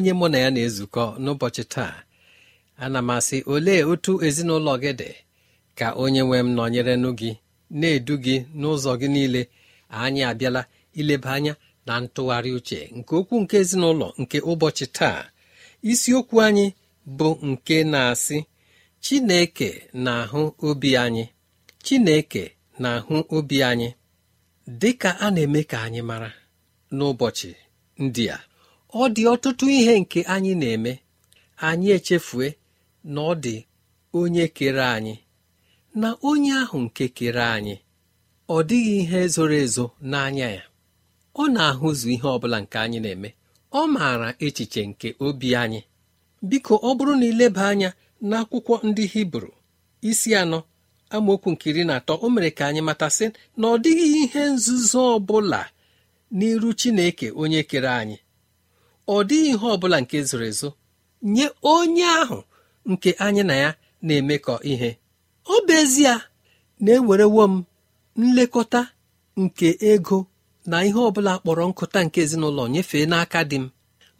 Onye mụ na ya na-ezukọ n'ụbọchị taa ana m asị olee otu ezinụlọ gị dị ka onye nwe m nọnyere gị na-edu gị n'ụzọ gị niile? Anyị abịala ileba anya na ntụgharị uche nke okwu nke ezinụlọ nke ụbọchị taa. Isiokwu anyị bụ nke na-asị Chineke na-ahụ obi anyị Chineke na-ahụ obi anyị dị ka a na-eme ka anyị mara n'ụbọchị ndị a. ọ dị ọtụtụ ihe nke anyị na-eme. Anyị echefue na ọ dị onye kere anyị na onye ahụ nke kere anyị. Ọ dịghị ihe zoro ezo n'anya ya. Ọ na-ahụzu ihe ọ bụla nke anyị na-eme. Ọ maara echiche nke obi anyị. Biko ọ bụrụ na ileba anya n'akwụkwọ ndị hibru isi anọ amaokwu nkiri na atọ o mere ka anyị matasị na ọ dịghị ihe nzuzo ọ bụla n'iru Chineke onye kere anyị. Ọ dịghị ihe ọ bụla nke zoro ezo nye onye ahụ nke anyị na ya na-emekọ ihe. Ọ bụ ezie na-ewerewo m nlekọta nke ego na ihe ọ bụla kpọrọ nkụta nke ezinụlọ nyefee n'aka dị m.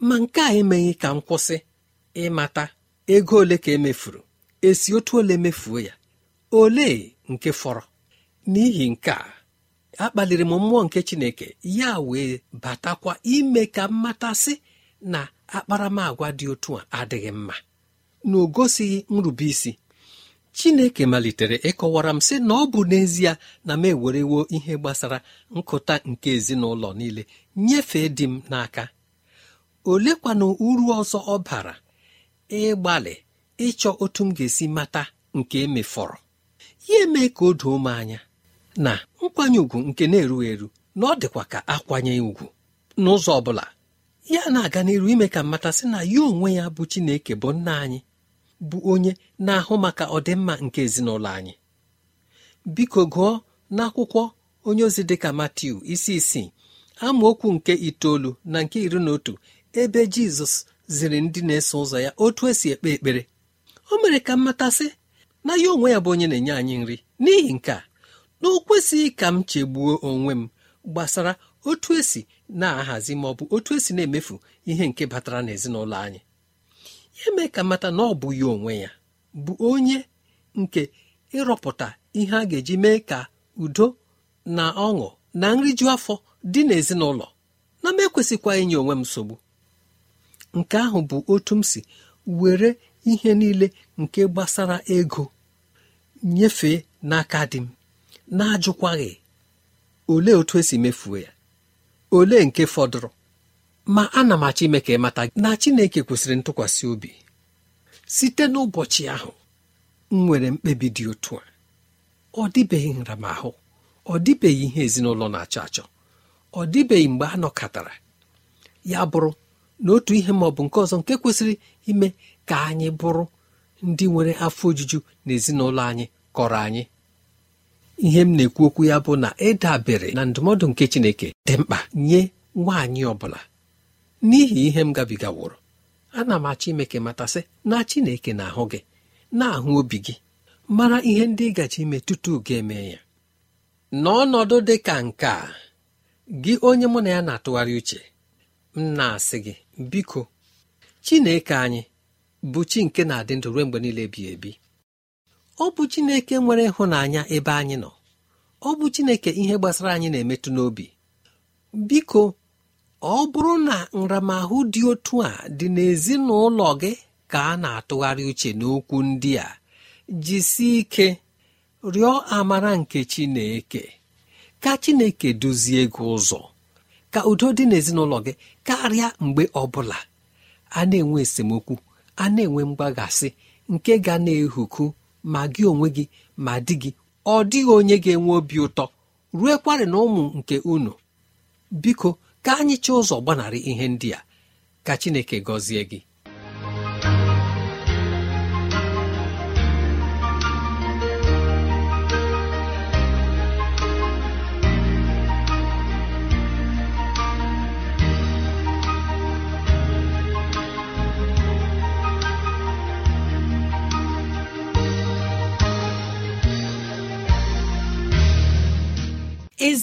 Ma nke a emeghị ka m kwụsị ịmata ego ole ka emefuru esi otu ole mefuo ya olee nke fọrọ. N'ihi nke a akpaliri m mmụọ nke Chineke ya wee batakwa ime ka m matasị na akparamagwa dị otu a adịghị mma. Na o gosighị nrubeisi chineke malitere ịkọwara m sị na ọ bụ n'ezie na m ewerewo ihe gbasara nkụta nke ezinụlọ niile nyefee di m n'aka. Olekwana uru ọzọ ọ bara ịgbalị ịchọ otu m ga-esi mata nke emefọrọ ya eme ka o doo m anya na nkwanye ùgwù nke na-erughị eru na ọ dịkwa ka akwanye ùgwù. N'ụzọ ọ bụla ya na-aga n'iru ime ka mmatasị na ya onwe ya bụ Chineke bụ nna anyị bụ onye na-ahụ maka ọdịmma nke ezinụlọ anyị. Biko gụọ n'akwụkwọ onye ozi dịka Matiu isi isii amaokwu nke itoolu na nke iri na otu ebe jizọs ziri ndị na-eso ụzọ ya otu esi ekpe ekpere. O mere ka m matasị na ya onwe ya bụ onye na-enye anyị nri. N'ihi nke a na o kwesịghị ka m chegbuo onwe m gbasara otu esi na-ahazi ma ọ bụ otu esi na-emefu ihe nke batara n'ezinụlọ anyị. Ya mee ka mata na ọ bụ ya onwe ya bụ onye nke ịrọpụta ihe a ga-eji mee ka udo na ọṅụ na nriju afọ dị n'ezinụlọ. Na m ekwesịkwa inye onwe m nsogbu. Nke ahụ bụ otu m si were ihe niile nke gbasara ego nyefee n'aka dị m na-ajụkwaghị olee otu esi mefuo ya? Olee nke fọdụrụ? Ma ana m achọ ime ka ịmata na Chineke kwesịrị ntụkwasị obi. Site n'ụbọchị ahụ m nwere mkpebi dị otu a. Ọ dịbeghị nramahụ ọ dịbeghị ihe ezinụlọ na-achọ achọ ọ dịbeghị mgbe a nọkọtara. Ya bụrụ na otu ihe ma ọ bụ nke ọzọ nke kwesịrị ime ka anyị bụrụ ndị nwere afọ ojuju na ezinụlọ anyị kọrọ anyị. Ihe m na-ekwu okwu ya bụ na ịdabere na ndụmọdụ nke Chineke dị mkpa nye nwaanyị ọ bụla n'ihi ihe m gabigaworo ana m achọ ime ka matasị na Chineke na-ahụ gị na-ahụ obi gị mara ihe ndị ị gaji ime tutu ga-eme ya. N'ọnọdụ dị ka nke a gị onye mụ na ya na-atụgharị uche m na-asị gị biko Chineke anyị bụ chi nke na-adị ndụ ruo mgbe niile ebighị ebi. Ọ bụ Chineke nwere ịhụnanya ebe anyị nọ. Ọ bụ Chineke ihe gbasara anyị na-emetụ n'obi. Biko ọ bụrụ na nramahụ dị otu a dị n'ezinụlọ gị ka a na-atụgharị uche n'okwu ndị a. Jisie ike rịọ amara nke Chineke. Ka Chineke duzie gị ụzọ. Ka udo dị n'ezinụlọ gị karịa mgbe ọbụla a na-enwe esemokwu a na-enwe mgbaghasị nke ga na-ehuku ma gị onwe gị ma di gị ọ dịghị onye ga-enwe obi ụtọ ruekwarị na ụmụ nke unu. Biko ka anyị chọọ ụzọ gbanarị ihe ndị a. Ka Chineke gọzie gị.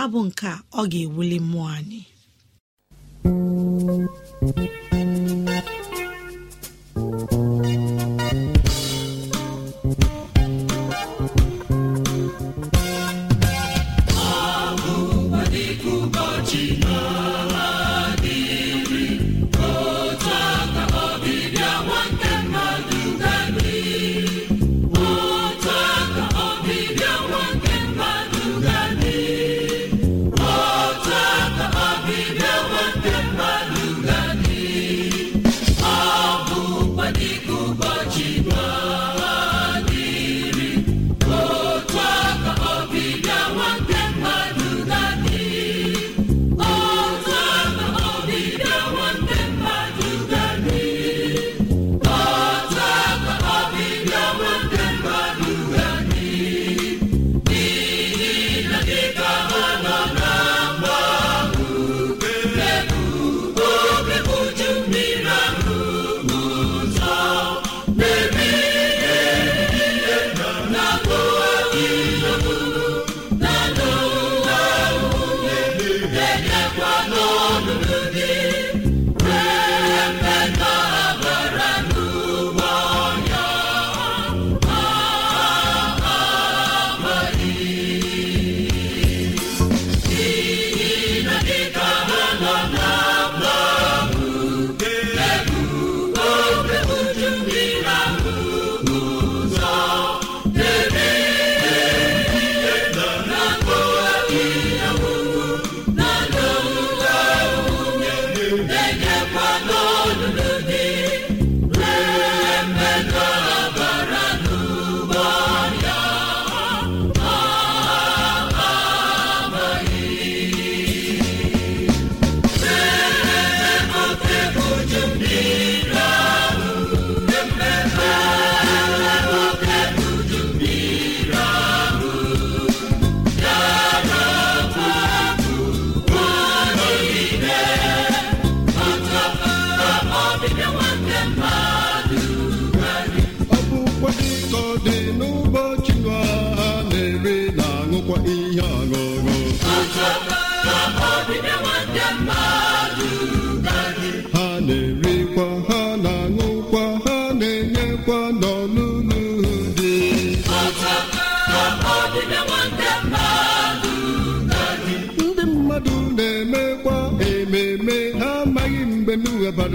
abụ nke ọ ga-ewuli mmụọ anyị.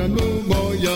Bara n'ụgbọ ya.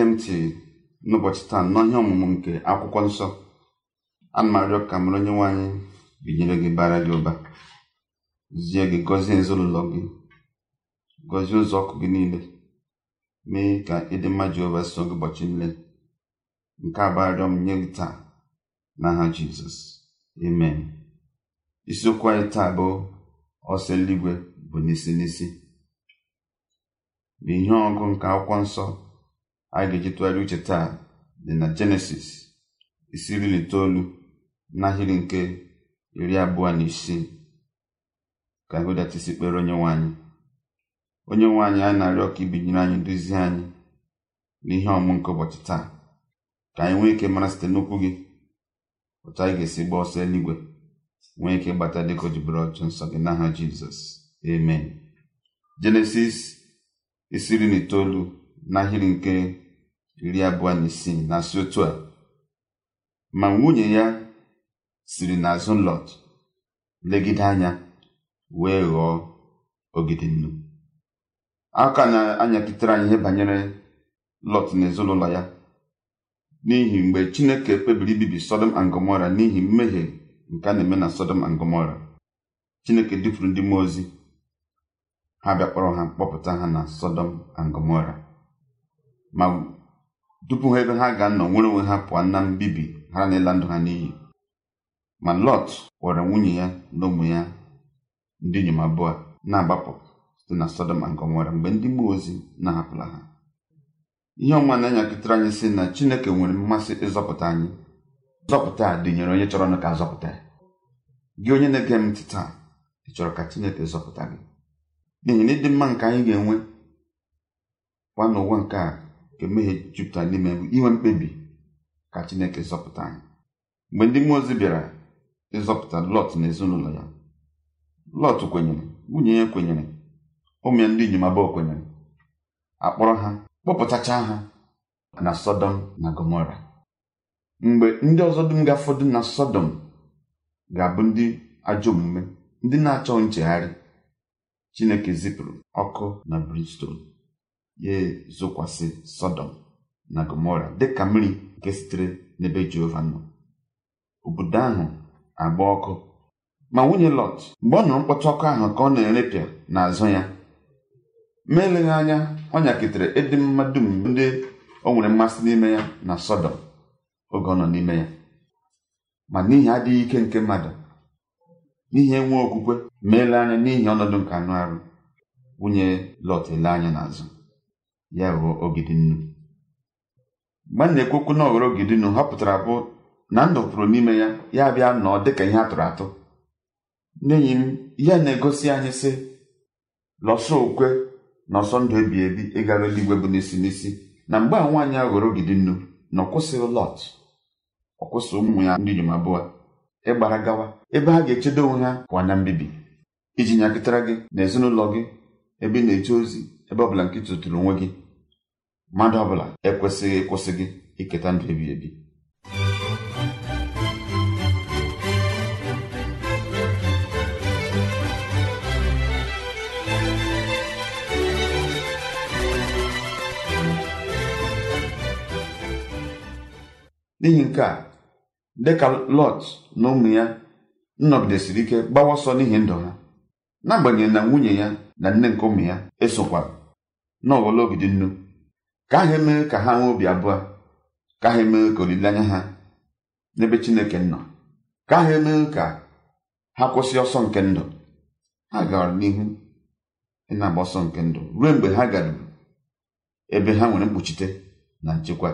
Na-ege ntị n'ụbọchị taa nọ ihe ọmụmụ nke akwụkwọ nsọ ana ka mara onye nwaanyị binyere gị bara gị ụba zie gị gọzie ezinụlọ gị gọzie ụzọ ọkụ gị niile mee ka ịdị mma Jehova so gị ụbọchị niile. Nke a m nye gị taa n'aha Jizọs. Amen. Isiokwu anyị taa bụ ọsọ eluigwe bụ n'isi n'isi. Bụ ihe ọgụ nke akwụkwọ nsọ. Anyị ga-eji tụgharị uche taa dị na jenesis isi iri na itoolu n'ahịrị nke iri abụọ na isii. Ka hụdata isi kpere onye nwanyị onye nwanyị anyị na-arịọ ka ibinyere anyị duzie anyị n'ihe ọmụ nke ụbọchị taa. Ka anyị nwee ike mara site n'okwu gị otu anyị ga-esi gba ọsọ eluigwe nwee ike gbata dịka o jibere ọchụ nsọ gị n'aha jizọs. Amen. Jenesis isi iri na itoolu n'ahịrị nke iri abụọ na isii na-asị otu a. Ma nwunye ya siri n'azụ lọt legide anya wee ghọọ ogidi nnu. Aka na-anyakịtere anyị ihe banyere lọt na ezinụlọ ya. N'ihi mgbe chineke kpebiri ibibi sodom and gomora n'ihi mmehie nke a na-eme na sodom and gomora chineke dufuru ndị mmụọ ozi. Ha bịa kpọrọ ha kpọpụta ha na sodom and gomora ma tupu ha ebe ha ga-anọ nwere onwe ha pụọ na mbibi ha na ịla ndụ ha n'iyi. Ma lọt were nwunye ya na ụmụ ya ndị inyom abụọ na-agbapụ site na sodom and gomora mgbe ndị mmụọ ozi na-ahapụla ha. Ihe ọma na-anyakịtara anyị sị na chineke nwere mmasị ịzọpụta anyị. Nzọpụta dịnyere onye chọrọ ka azọpụta gị onye na-ege m ntị taa ị chọrọ ka chineke zọpụta gị. N'ihi na ịdị mma nke anyị ga-enwe kwa n'ụwa nke a nke mmehie jupụtara n'ime inwe mkpebi ka chineke zọpụta anyị. Mgbe ndị mmụọ ozi bịara ịzọpụta lọt na ezinụlọ ya lọt kwenyere nwunye ya kwenyere ụmụ ya ndị inyom abụọ kwenyere akpọrọ ha kpọpụtacha ha na sọdọm na gomora mgbe ndị ọzọ dum ga-afọdụ na sọdọm ga-abụ ndị ajọ omume ndị na-achọ nchegharị chineke zipụrụ ọkụ na brimstone. Ya zokwasị sọdọm na gomora dịka mmiri nke sitere n'ebe jehova nọ. Obodo ahụ agba ọkụ. Ma nwunye lọt mgbe ọ nụrụ mkpọtụ ọkụ ahụ ka ọ na-erepịa n'azụ ya ma eleghị anya ọ nyakịtara ịdị mma dum ndị o nwere mmasị n'ime ya na sọdọm oge ọ nọ n'ime ya. Ma n'ihi adịghị ike nke mmadụ n'ihi enwe okwukwe ma ele anya n'ihi ọnọdụ nke anụ arụ nwunye lọt ele anya n'azụ. Ya ghọọ ogidi nnu. Mgbe m na-ekwu okwu na ọghọrọ ogidi nnu ha pụtara bụ na ndụ pụrụ n'ime ya ya bịa nọọ dịka ihe atụrụ atụ. N'enyi m ihe na-egosi anyị sị lọsọ okwe na ọsọ ndụ ebi ebi ịgara eluigwe bụ n'isi n'isi. Na mgbe a nwaanyị a ghọrọ ogidi nnu na ọkwụsịghị lọt. Ọkwụsị ụmụ ya ndị inyom abụọ ịgbara gawa ebe ha ga-echedo onwe ha pụọ na mbibi. Iji nyakịtara gị na ezinụlọ gị ebe ị na-eje ozi ebe ọbụla nke tụtụrụ onwe gị. Mmadụ ọbụla ekwesịghị ịkwụsị gị iketa ndụ ebi ebi. N'ihi nke a dịka lọt na ụmụ ya nnọgidesiri ike gbawa ọsọ n'ihi ndụ ha n'agbanyeghị na nwunye ya na nne nke ụmụ ya esokwara n'ọghọla ogidi nnu. Ka ahụ emeghị ka ha nwee obi abụọ. Ka ahụ emeghị ka olileanya ha n'ebe chineke nọ. Ka ahụ emeghị ka ha kwụsị ọsọ nke ndụ. Ha gara n'ihu ịna-agba ọsọ nke ndụ ruo mgbe ha garuru ebe ha nwere mkpuchite na nchekwa.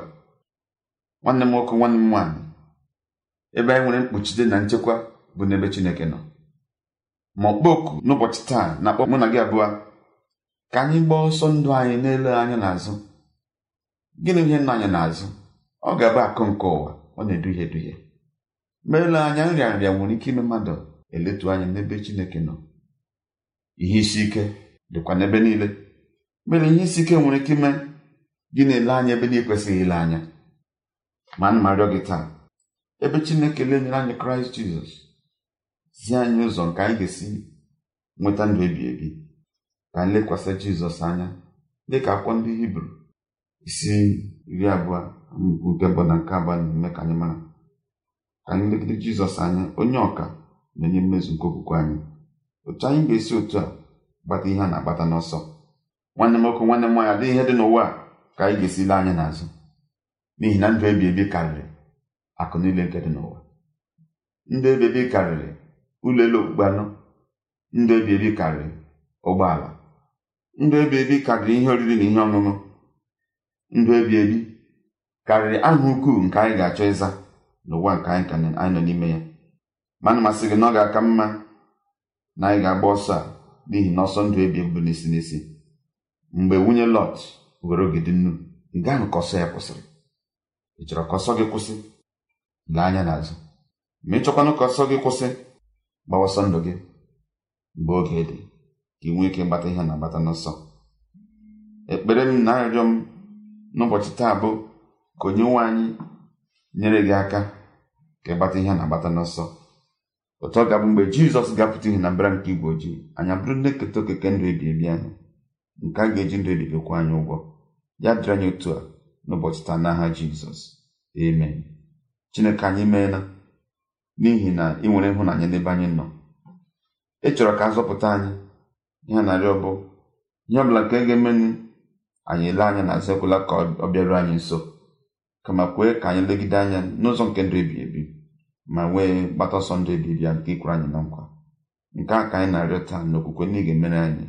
Nwanne m nwoke nwanne m nwaanyị ebe anyị nwere mkpuchite na nchekwa bụ n'ebe chineke nọ. Ma ọkpọku n'ụbọchị taa na-akpọ mụ na gị abụọ ka anyị gbaa ọsọ ndụ anyị na-ele anya n'azụ. Gịnị ihe nọ anyị n'azụ ọ ga-abụ akụ nke ụwa. Ọ na-eduhie eduhie ma anya nrịa nrịa nwere ike ime mmadụ eletu anya n'ebe chineke nọ. Ihe isi ike dịkwa n'ebe niile. Mere ihe isi ike nwere ike ime gị na-ele anya ebe na-ekwesịghị ile anya. Ma ana m arịọ gị taa. Ebe chineke lenyere anyị kraịst jizọs zie anyị ụzọ nke anyị ga-esi nweta ndụ ebi ebi. Ka anyị lekwasị jizọs anya dịka akwụkwọ ndị hibru. Isi iri abụọ amaokwu nke na nke abụọ na-eme ka anyị mara. Ka anyị legide jizọs anya onye ọka na onye mmezu nke okwukwe anyị. Otu anyị ga-esi otu a gbata ihe a na-agbata n'ọsọ. Nwanne m nwoke nwanne m nwaanyị adịghị ihe dị n'ụwa ka anyị ga-esi lee anya n'azụ. N'ihi na ndụ ebi ebi karịrị akụ niile nke dị n'ụwa. Ndụ ebi ebi karịrị ụlọ elu okpukpe anọ. Ndụ ebi ebi karịrị ụgbọala. Ndụ ebi ebi karịrị ihe oriri na ihe ọṅụṅụ. Ndụ ebi ebi karịrị aha ukwuu nke anyị ga-achọ ịza n'ụwa nke anyị ka anyị nọ n'ime ya. Mana masị gị na ọ ga-aka mma na anyị ga-agba ọsọ a n'ihi na ọsọ ndụ ebi bụ n'isi n'isi. Mgbe nwunye lọt were ogidi nnu nke ahụ ka ọsọ ya kwụsịrị. Ị chọrọ ka ọsọ gị kwụsị? Lee anya n'azụ. Ma ị chọkwanụ ka ọsọ gị kwụsị? Gbawa ọsọ ndụ gị. Mgbe oge dị ka ị nwee ike ịgbata ihe na-agbata n'ọsọ. Ekpere m na arịrịọ m n'ụbọchị taa bụ ka onye nwe anyị nyere gị aka ka ịgbata ihe na-agbata n'ọsọ. Otu ọ ga-abụ mgbe jizọs ga-apụta ihe na mbara nke igwe ojii anyị abụrụ ndị nketa okeke ndụ ebi ebi nke a ga-eji ndụ ebibi kwụ anyị ụgwọ. Ya dịrị anyị otu a n'ụbọchị taa n'aha jizọs. Amen. Chineke anyị meela n'ihi na ị nwere ịhụnanya n'ebe anyị nọ. Ị chọrọ ka a zọpụta anyị ihe narị ọbụ ihe ọbụla nke ga-emenụ anyị ele anya n'azụ ekwela ka ọ bịaruo anyị nso. Kama kwee ka anyị legide anya n'ụzọ nke ndụ ebi ebi ma nwee gbata ọsọ ndụ ebi ebi nke ikwuru anyị na nkwa. Nke a ka anyị na-arịọ taa n'okwukwe na ị ga-emere anyị.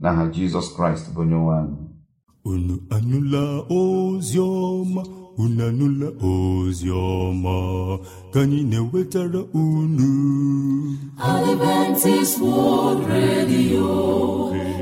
N'aha jizọs kraịst bụ onye nwe anyị. Unu anụla ozi ọma? Unu anụla ozi ọma? Ka anyị na-ewetara unu. Adventist World Radio. ya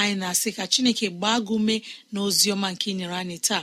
anyị na-asị ka chineke gbaa gị ume na ozi ọma nke ị nyere anyị taa.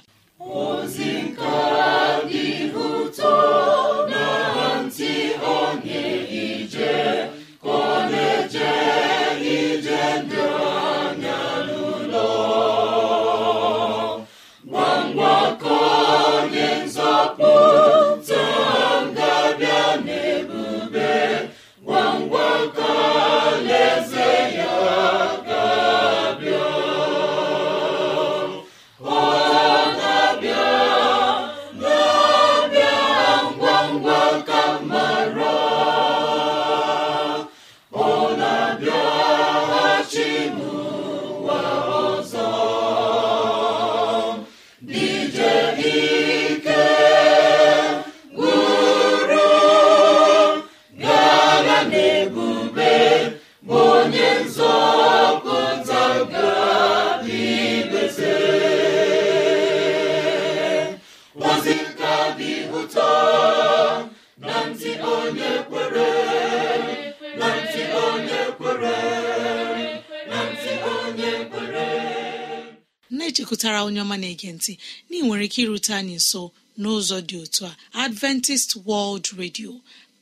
Na-ege nwere ike irute anyị nso n'ụzọ dị otu a. Adventist world radio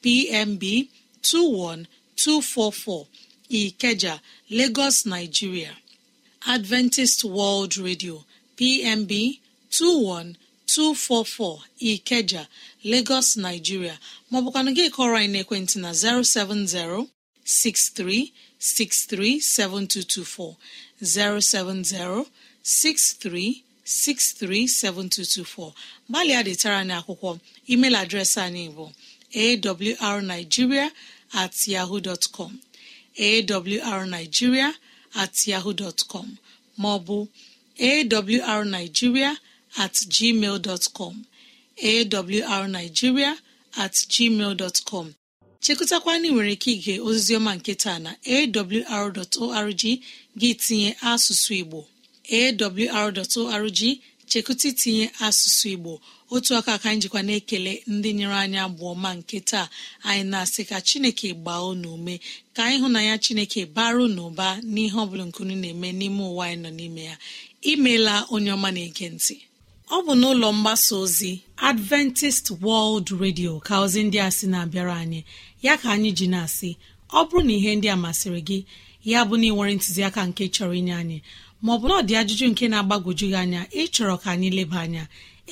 pmb 21244 ikeja lagos nigeria. Adventist world radio pmb 21244 ikeja lagos nigeria. Maọbụkwanụ gị kọrọ anyị n'ekwentị na 070 6363 7224 070 63637224 gbalịa detara anyị akwụkwọ. Email adreesị anyị bụ awrnigeria at yahoo dot com. Awrnigeria at yahoo dot com. Maọbụ awrnigeria at gmail dot com. Awrnigeria at gmail dot com. Chekụtakwana nwere ike ige oziziọma nke taa na awr.org gị tinye asụsụ igbo. awr.org chekụta itinye asụsụ igbo. Otu aka ka anyị jikwa na-ekele ndị nyere anyị abụọ ma nke taa. Anyị na-asị ka chineke gbaa unu ume ka anyị hụ na ya chineke baru n'ụba n'ihe ọbụla nkunu na-eme n'ime ụwa anyị nọ n'ime ya. Imeela onye ọma na-ege ntị. Ọ bụ n'ụlọ mgbasa ozi adventist world radio ka ozi ndị a sị na-abịara anyị. Ya ka anyị ji na-asị ọ bụrụ na ihe ndị a masịrị gị ya bụ na ị nwere ntụziaka nke chọrọ inye anyị maọbụ na ọ ajụjụ nke na-agbagwoju gị anya ịchọrọ ka anyị leba anya.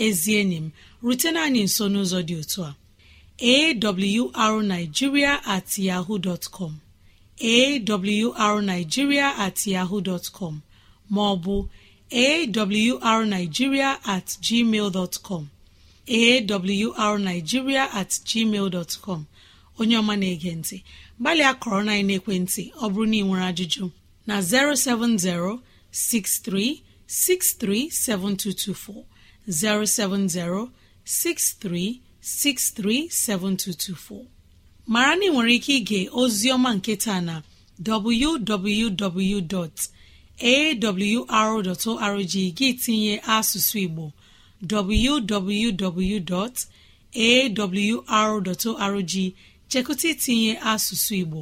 Ezi enyi m rutena anyị nso n'ụzọ dị otu a. Awrnigeria at yahoo dot com. Awrnigeria at yahoo dot com. Maọbụ awrnigeria at gmail dot com. Awrnigeria at gmail dot com. Onye ọma na-ege ntị gbalịa kọrọ na ekwentị ọ bụrụ na ị nwere ajụjụ na 070 63637224 07063637224 mara na ị nwere ike ige ozi ọma nke taa na www.awr.org gị tinye asụsụ Igbo www.awr.org chekụta itinye asụsụ Igbo.